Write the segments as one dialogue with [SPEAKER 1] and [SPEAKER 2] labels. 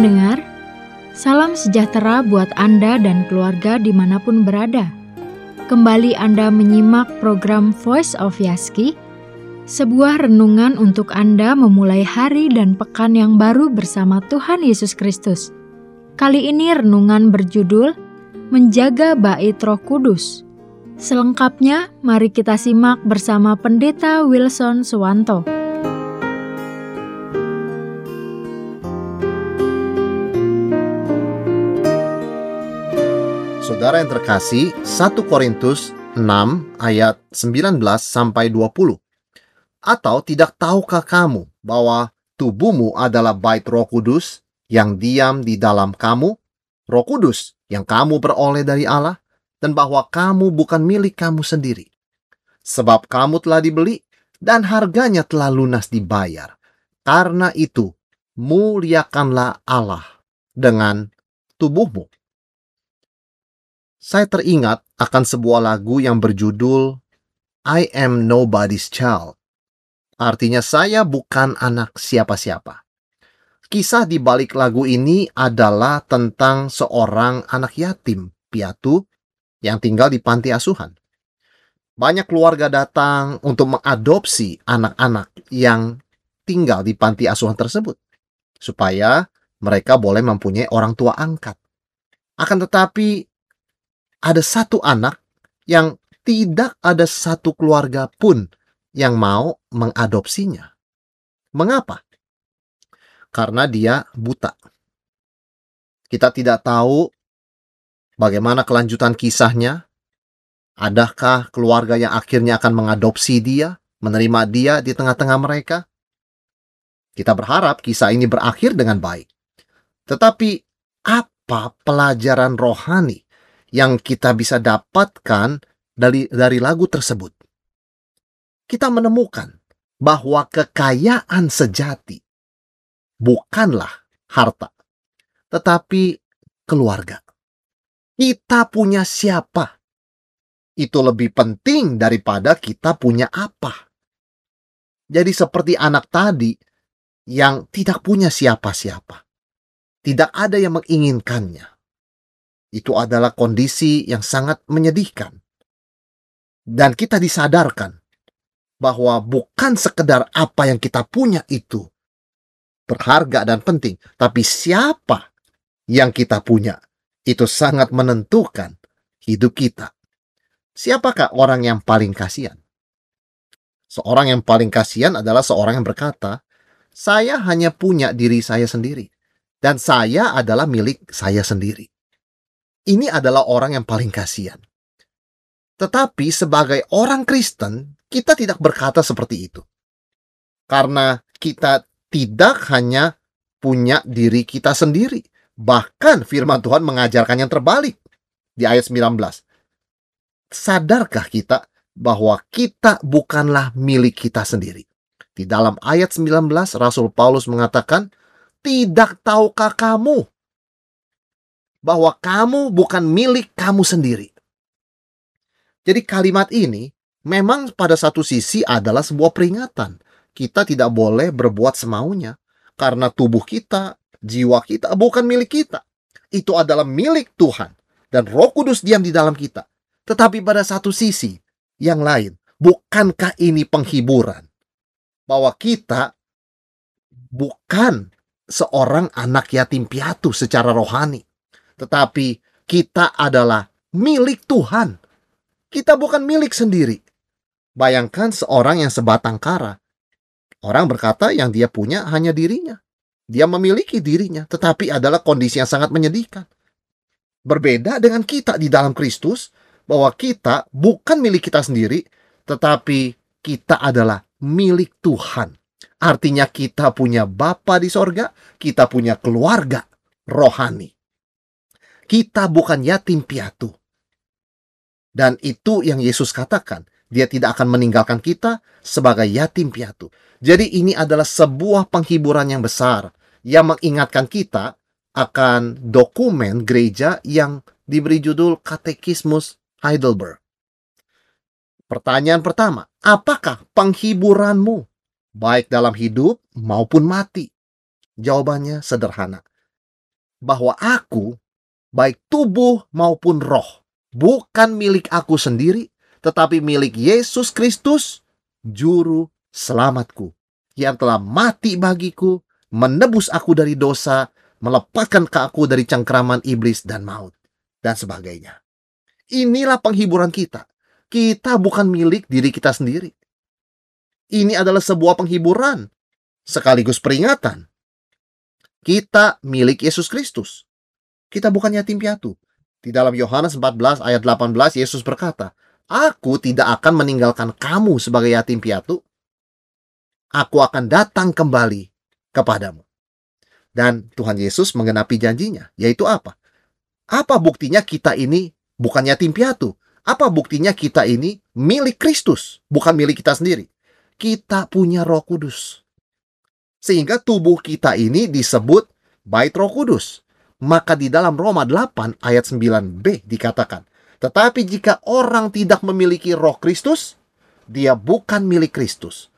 [SPEAKER 1] pendengar, salam sejahtera buat Anda dan keluarga di mana pun berada. Kembali Anda menyimak program Voice of Yaski, sebuah renungan untuk Anda memulai hari dan pekan yang baru bersama Tuhan Yesus Kristus. Kali ini renungan berjudul Menjaga Bait Roh Kudus. Selengkapnya, mari kita simak bersama Pendeta Wilson Suwanto.
[SPEAKER 2] Saudara yang terkasih, 1 Korintus 6 ayat 19 sampai 20. Atau tidak tahukah kamu bahwa tubuhmu adalah bait Roh Kudus yang diam di dalam kamu, Roh Kudus yang kamu peroleh dari Allah, dan bahwa kamu bukan milik kamu sendiri. Sebab kamu telah dibeli dan harganya telah lunas dibayar. Karena itu, muliakanlah Allah dengan tubuhmu saya teringat akan sebuah lagu yang berjudul I Am Nobody's Child. Artinya saya bukan anak siapa-siapa. Kisah di balik lagu ini adalah tentang seorang anak yatim piatu yang tinggal di panti asuhan. Banyak keluarga datang untuk mengadopsi anak-anak yang tinggal di panti asuhan tersebut supaya mereka boleh mempunyai orang tua angkat. Akan tetapi ada satu anak yang tidak ada satu keluarga pun yang mau mengadopsinya. Mengapa? Karena dia buta. Kita tidak tahu bagaimana kelanjutan kisahnya. Adakah keluarga yang akhirnya akan mengadopsi dia, menerima dia di tengah-tengah mereka? Kita berharap kisah ini berakhir dengan baik. Tetapi apa pelajaran rohani yang kita bisa dapatkan dari dari lagu tersebut. Kita menemukan bahwa kekayaan sejati bukanlah harta, tetapi keluarga. Kita punya siapa? Itu lebih penting daripada kita punya apa. Jadi seperti anak tadi yang tidak punya siapa-siapa. Tidak ada yang menginginkannya itu adalah kondisi yang sangat menyedihkan. Dan kita disadarkan bahwa bukan sekedar apa yang kita punya itu berharga dan penting, tapi siapa yang kita punya itu sangat menentukan hidup kita. Siapakah orang yang paling kasihan? Seorang yang paling kasihan adalah seorang yang berkata, "Saya hanya punya diri saya sendiri, dan saya adalah milik saya sendiri." Ini adalah orang yang paling kasihan. Tetapi sebagai orang Kristen, kita tidak berkata seperti itu. Karena kita tidak hanya punya diri kita sendiri. Bahkan firman Tuhan mengajarkan yang terbalik di ayat 19. Sadarkah kita bahwa kita bukanlah milik kita sendiri? Di dalam ayat 19 Rasul Paulus mengatakan, "Tidak tahukah kamu bahwa kamu bukan milik kamu sendiri. Jadi kalimat ini memang pada satu sisi adalah sebuah peringatan. Kita tidak boleh berbuat semaunya karena tubuh kita, jiwa kita bukan milik kita. Itu adalah milik Tuhan dan Roh Kudus diam di dalam kita. Tetapi pada satu sisi yang lain, bukankah ini penghiburan bahwa kita bukan seorang anak yatim piatu secara rohani tetapi kita adalah milik Tuhan. Kita bukan milik sendiri. Bayangkan seorang yang sebatang kara. Orang berkata yang dia punya hanya dirinya. Dia memiliki dirinya, tetapi adalah kondisi yang sangat menyedihkan. Berbeda dengan kita di dalam Kristus, bahwa kita bukan milik kita sendiri, tetapi kita adalah milik Tuhan. Artinya kita punya Bapa di sorga, kita punya keluarga rohani. Kita bukan yatim piatu. Dan itu yang Yesus katakan. Dia tidak akan meninggalkan kita sebagai yatim piatu. Jadi ini adalah sebuah penghiburan yang besar yang mengingatkan kita akan dokumen gereja yang diberi judul Katekismus Heidelberg. Pertanyaan pertama, apakah penghiburanmu baik dalam hidup maupun mati? Jawabannya sederhana. bahwa aku, baik tubuh maupun roh, bukan milik aku sendiri, tetapi milik Yesus Kristus, Juru Selamatku, yang telah mati bagiku, menebus aku dari dosa, melepaskan ke aku dari cengkraman iblis dan maut, dan sebagainya. Inilah penghiburan kita. Kita bukan milik diri kita sendiri. Ini adalah sebuah penghiburan sekaligus peringatan. Kita milik Yesus Kristus. Kita bukan yatim piatu. Di dalam Yohanes 14 ayat 18 Yesus berkata, Aku tidak akan meninggalkan kamu sebagai yatim piatu. Aku akan datang kembali kepadamu. Dan Tuhan Yesus menggenapi janjinya, yaitu apa? Apa buktinya kita ini bukan yatim piatu? Apa buktinya kita ini milik Kristus, bukan milik kita sendiri? kita punya Roh Kudus. Sehingga tubuh kita ini disebut bait Roh Kudus. Maka di dalam Roma 8 ayat 9b dikatakan, tetapi jika orang tidak memiliki Roh Kristus, dia bukan milik Kristus.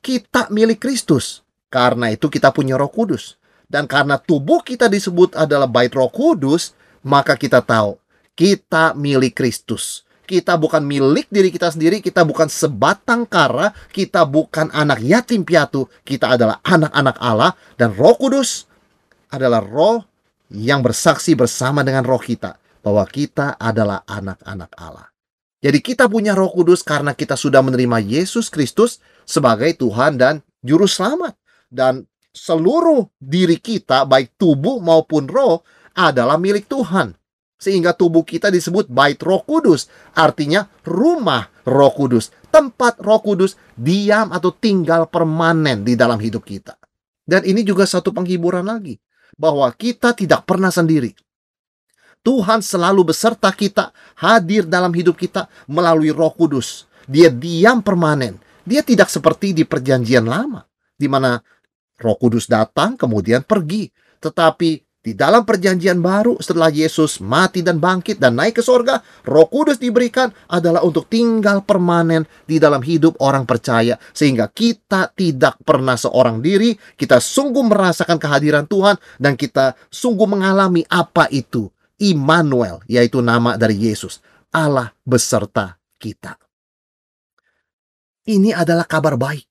[SPEAKER 2] Kita milik Kristus. Karena itu kita punya Roh Kudus. Dan karena tubuh kita disebut adalah bait Roh Kudus, maka kita tahu kita milik Kristus. Kita bukan milik diri kita sendiri, kita bukan sebatang kara, kita bukan anak yatim piatu, kita adalah anak-anak Allah dan Roh Kudus adalah roh yang bersaksi bersama dengan roh kita bahwa kita adalah anak-anak Allah. Jadi kita punya Roh Kudus karena kita sudah menerima Yesus Kristus sebagai Tuhan dan juru selamat dan seluruh diri kita baik tubuh maupun roh adalah milik Tuhan sehingga tubuh kita disebut bait Roh Kudus, artinya rumah Roh Kudus, tempat Roh Kudus diam atau tinggal permanen di dalam hidup kita. Dan ini juga satu penghiburan lagi, bahwa kita tidak pernah sendiri. Tuhan selalu beserta kita, hadir dalam hidup kita melalui Roh Kudus. Dia diam permanen. Dia tidak seperti di Perjanjian Lama, di mana Roh Kudus datang kemudian pergi, tetapi di dalam perjanjian baru setelah Yesus mati dan bangkit dan naik ke sorga, roh kudus diberikan adalah untuk tinggal permanen di dalam hidup orang percaya. Sehingga kita tidak pernah seorang diri, kita sungguh merasakan kehadiran Tuhan dan kita sungguh mengalami apa itu. Immanuel, yaitu nama dari Yesus. Allah beserta kita. Ini adalah kabar baik.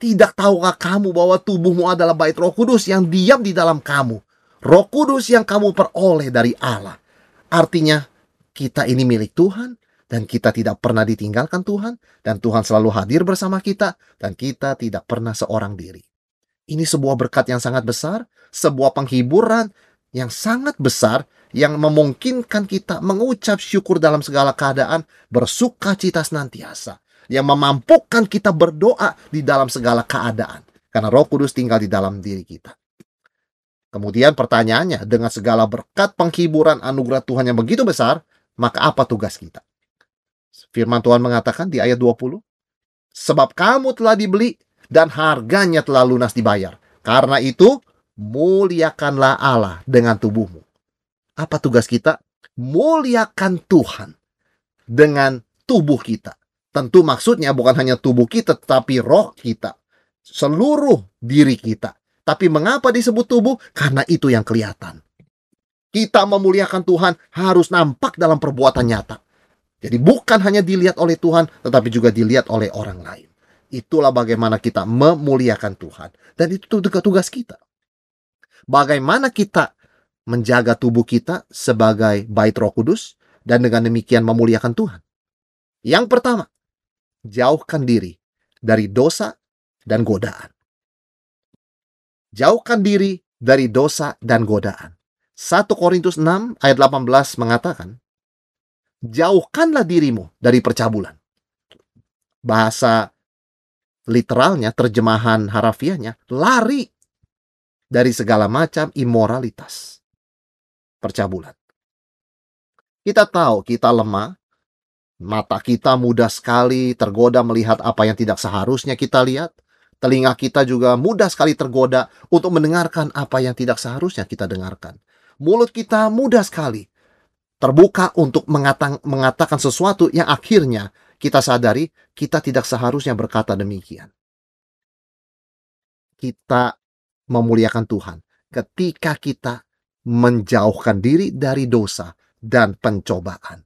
[SPEAKER 2] Tidak tahukah kamu bahwa tubuhmu adalah bait roh kudus yang diam di dalam kamu Roh Kudus yang kamu peroleh dari Allah. Artinya, kita ini milik Tuhan dan kita tidak pernah ditinggalkan Tuhan dan Tuhan selalu hadir bersama kita dan kita tidak pernah seorang diri. Ini sebuah berkat yang sangat besar, sebuah penghiburan yang sangat besar yang memungkinkan kita mengucap syukur dalam segala keadaan, bersuka cita senantiasa, yang memampukan kita berdoa di dalam segala keadaan karena Roh Kudus tinggal di dalam diri kita. Kemudian pertanyaannya, dengan segala berkat penghiburan anugerah Tuhan yang begitu besar, maka apa tugas kita? Firman Tuhan mengatakan di ayat 20, Sebab kamu telah dibeli dan harganya telah lunas dibayar. Karena itu, muliakanlah Allah dengan tubuhmu. Apa tugas kita? Muliakan Tuhan dengan tubuh kita. Tentu maksudnya bukan hanya tubuh kita, tetapi roh kita. Seluruh diri kita tapi mengapa disebut tubuh? Karena itu yang kelihatan. Kita memuliakan Tuhan harus nampak dalam perbuatan nyata. Jadi bukan hanya dilihat oleh Tuhan, tetapi juga dilihat oleh orang lain. Itulah bagaimana kita memuliakan Tuhan. Dan itu tugas kita. Bagaimana kita menjaga tubuh kita sebagai bait roh kudus dan dengan demikian memuliakan Tuhan. Yang pertama, jauhkan diri dari dosa dan godaan. Jauhkan diri dari dosa dan godaan. 1 Korintus 6 ayat 18 mengatakan, Jauhkanlah dirimu dari percabulan. Bahasa literalnya, terjemahan harafiahnya, lari dari segala macam imoralitas. Percabulan. Kita tahu kita lemah, mata kita mudah sekali tergoda melihat apa yang tidak seharusnya kita lihat, Telinga kita juga mudah sekali tergoda untuk mendengarkan apa yang tidak seharusnya kita dengarkan. Mulut kita mudah sekali terbuka untuk mengatakan, mengatakan sesuatu yang akhirnya kita sadari kita tidak seharusnya berkata demikian. Kita memuliakan Tuhan ketika kita menjauhkan diri dari dosa dan pencobaan.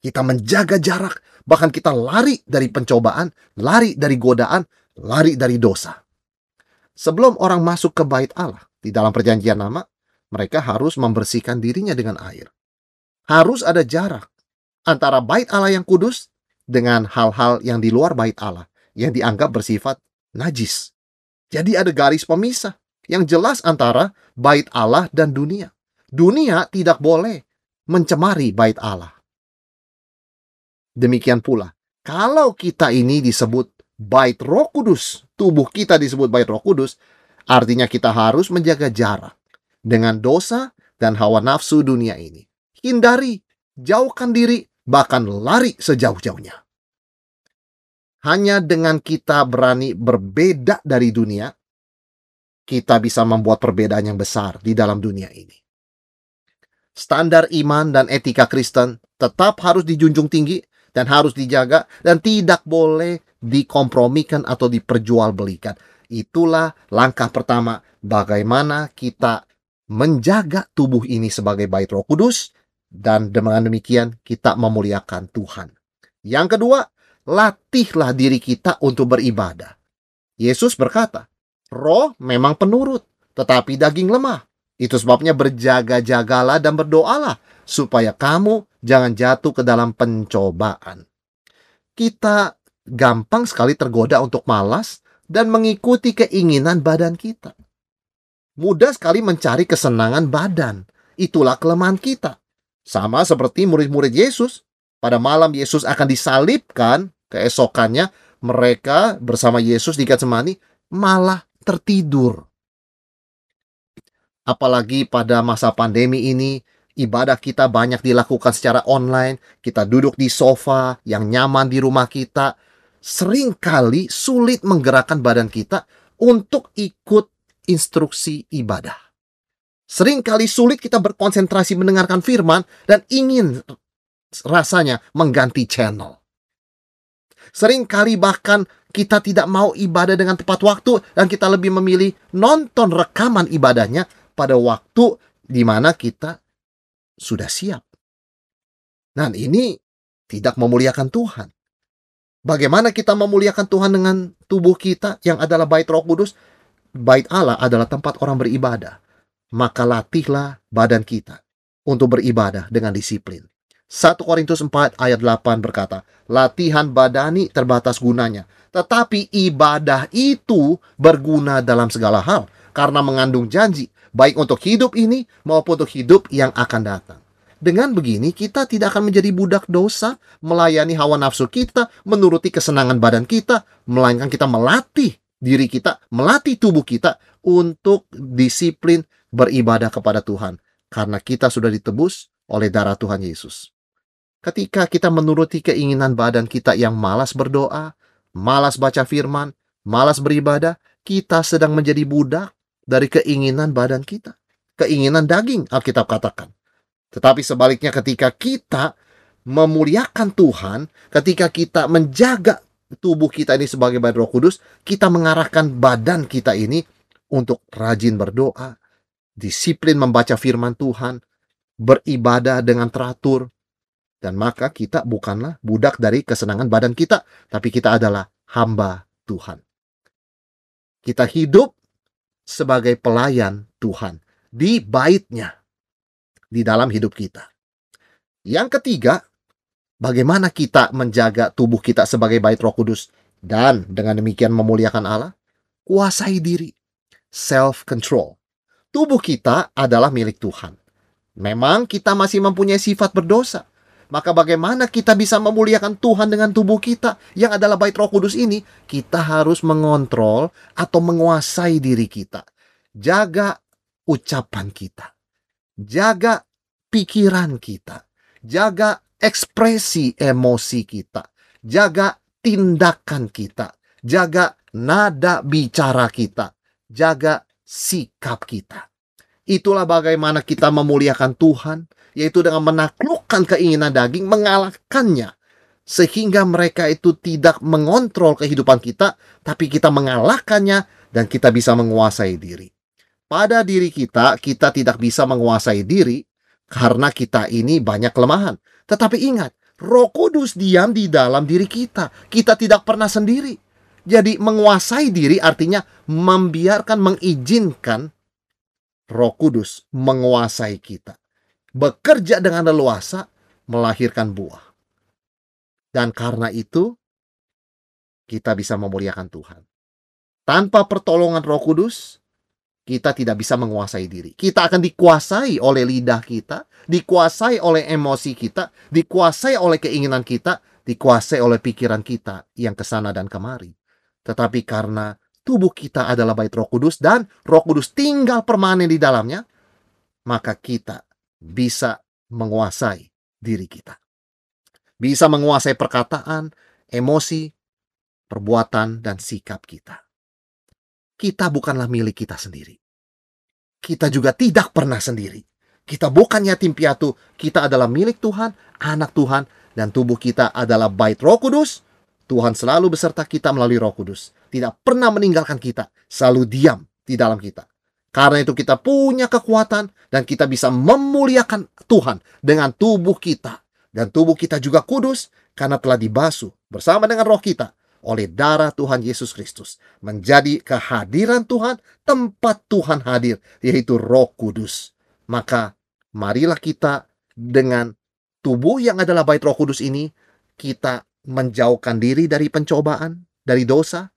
[SPEAKER 2] Kita menjaga jarak, bahkan kita lari dari pencobaan, lari dari godaan, lari dari dosa. Sebelum orang masuk ke bait Allah di dalam perjanjian lama, mereka harus membersihkan dirinya dengan air. Harus ada jarak antara bait Allah yang kudus dengan hal-hal yang di luar bait Allah yang dianggap bersifat najis. Jadi ada garis pemisah yang jelas antara bait Allah dan dunia. Dunia tidak boleh mencemari bait Allah. Demikian pula, kalau kita ini disebut bait Roh Kudus, tubuh kita disebut bait Roh Kudus, artinya kita harus menjaga jarak dengan dosa dan hawa nafsu dunia ini. Hindari, jauhkan diri, bahkan lari sejauh-jauhnya. Hanya dengan kita berani berbeda dari dunia, kita bisa membuat perbedaan yang besar di dalam dunia ini. Standar iman dan etika Kristen tetap harus dijunjung tinggi dan harus dijaga dan tidak boleh dikompromikan atau diperjualbelikan. Itulah langkah pertama bagaimana kita menjaga tubuh ini sebagai bait Roh Kudus dan dengan demikian kita memuliakan Tuhan. Yang kedua, latihlah diri kita untuk beribadah. Yesus berkata, Roh memang penurut, tetapi daging lemah. Itu sebabnya berjaga-jagalah dan berdoalah supaya kamu jangan jatuh ke dalam pencobaan. Kita gampang sekali tergoda untuk malas dan mengikuti keinginan badan kita. Mudah sekali mencari kesenangan badan. Itulah kelemahan kita. Sama seperti murid-murid Yesus. Pada malam Yesus akan disalibkan, keesokannya mereka bersama Yesus di Getsemani malah tertidur. Apalagi pada masa pandemi ini, ibadah kita banyak dilakukan secara online, kita duduk di sofa yang nyaman di rumah kita, sering kali sulit menggerakkan badan kita untuk ikut instruksi ibadah. Seringkali sulit kita berkonsentrasi mendengarkan firman dan ingin rasanya mengganti channel. Seringkali bahkan kita tidak mau ibadah dengan tepat waktu dan kita lebih memilih nonton rekaman ibadahnya pada waktu di mana kita sudah siap. Nah, ini tidak memuliakan Tuhan. Bagaimana kita memuliakan Tuhan dengan tubuh kita yang adalah bait Roh Kudus? Bait Allah adalah tempat orang beribadah. Maka latihlah badan kita untuk beribadah dengan disiplin. 1 Korintus 4 ayat 8 berkata, latihan badani terbatas gunanya, tetapi ibadah itu berguna dalam segala hal karena mengandung janji, baik untuk hidup ini maupun untuk hidup yang akan datang. Dengan begini, kita tidak akan menjadi budak dosa, melayani hawa nafsu kita, menuruti kesenangan badan kita, melainkan kita melatih diri kita, melatih tubuh kita untuk disiplin beribadah kepada Tuhan. Karena kita sudah ditebus oleh darah Tuhan Yesus. Ketika kita menuruti keinginan badan kita yang malas berdoa, malas baca firman, malas beribadah, kita sedang menjadi budak dari keinginan badan kita. Keinginan daging, Alkitab katakan. Tetapi sebaliknya ketika kita memuliakan Tuhan, ketika kita menjaga tubuh kita ini sebagai badan roh kudus, kita mengarahkan badan kita ini untuk rajin berdoa, disiplin membaca firman Tuhan, beribadah dengan teratur, dan maka kita bukanlah budak dari kesenangan badan kita, tapi kita adalah hamba Tuhan. Kita hidup sebagai pelayan Tuhan di baitnya, di dalam hidup kita. Yang ketiga, bagaimana kita menjaga tubuh kita sebagai bait roh kudus dan dengan demikian memuliakan Allah? Kuasai diri, self-control. Tubuh kita adalah milik Tuhan. Memang kita masih mempunyai sifat berdosa, maka bagaimana kita bisa memuliakan Tuhan dengan tubuh kita yang adalah bait Roh Kudus ini? Kita harus mengontrol atau menguasai diri kita. Jaga ucapan kita. Jaga pikiran kita. Jaga ekspresi emosi kita. Jaga tindakan kita. Jaga nada bicara kita. Jaga sikap kita. Itulah bagaimana kita memuliakan Tuhan yaitu dengan menaklukkan keinginan daging, mengalahkannya. Sehingga mereka itu tidak mengontrol kehidupan kita, tapi kita mengalahkannya dan kita bisa menguasai diri. Pada diri kita, kita tidak bisa menguasai diri karena kita ini banyak kelemahan. Tetapi ingat, Roh Kudus diam di dalam diri kita. Kita tidak pernah sendiri. Jadi menguasai diri artinya membiarkan, mengizinkan Roh Kudus menguasai kita. Bekerja dengan leluasa, melahirkan buah. Dan karena itu, kita bisa memuliakan Tuhan. Tanpa pertolongan Roh Kudus, kita tidak bisa menguasai diri. Kita akan dikuasai oleh lidah kita, dikuasai oleh emosi kita, dikuasai oleh keinginan kita, dikuasai oleh pikiran kita yang ke sana dan kemari. Tetapi karena tubuh kita adalah bait Roh Kudus dan Roh Kudus tinggal permanen di dalamnya, maka kita bisa menguasai diri kita. Bisa menguasai perkataan, emosi, perbuatan, dan sikap kita. Kita bukanlah milik kita sendiri. Kita juga tidak pernah sendiri. Kita bukan yatim piatu, kita adalah milik Tuhan, anak Tuhan, dan tubuh kita adalah bait roh kudus. Tuhan selalu beserta kita melalui roh kudus. Tidak pernah meninggalkan kita, selalu diam di dalam kita. Karena itu kita punya kekuatan dan kita bisa memuliakan Tuhan dengan tubuh kita. Dan tubuh kita juga kudus karena telah dibasuh bersama dengan roh kita oleh darah Tuhan Yesus Kristus menjadi kehadiran Tuhan, tempat Tuhan hadir, yaitu Roh Kudus. Maka marilah kita dengan tubuh yang adalah bait Roh Kudus ini, kita menjauhkan diri dari pencobaan, dari dosa,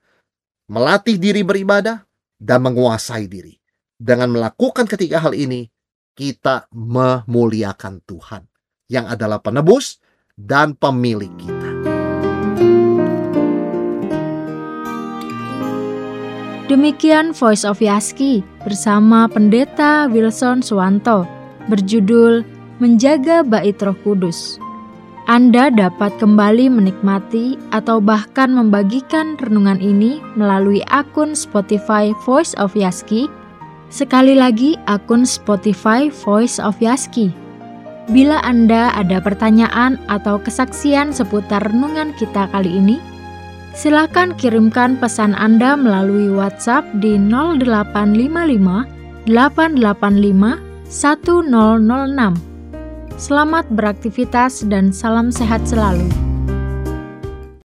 [SPEAKER 2] melatih diri beribadah, dan menguasai diri. Dengan melakukan ketiga hal ini, kita memuliakan Tuhan yang adalah penebus dan pemilik kita.
[SPEAKER 1] Demikian Voice of Yaski bersama Pendeta Wilson Suwanto berjudul Menjaga Bait Roh Kudus. Anda dapat kembali menikmati atau bahkan membagikan renungan ini melalui akun Spotify Voice of Yaski. Sekali lagi, akun Spotify Voice of Yaski. Bila Anda ada pertanyaan atau kesaksian seputar renungan kita kali ini, Silakan kirimkan pesan Anda melalui WhatsApp di 0855 885 1006. Selamat beraktivitas dan salam sehat selalu.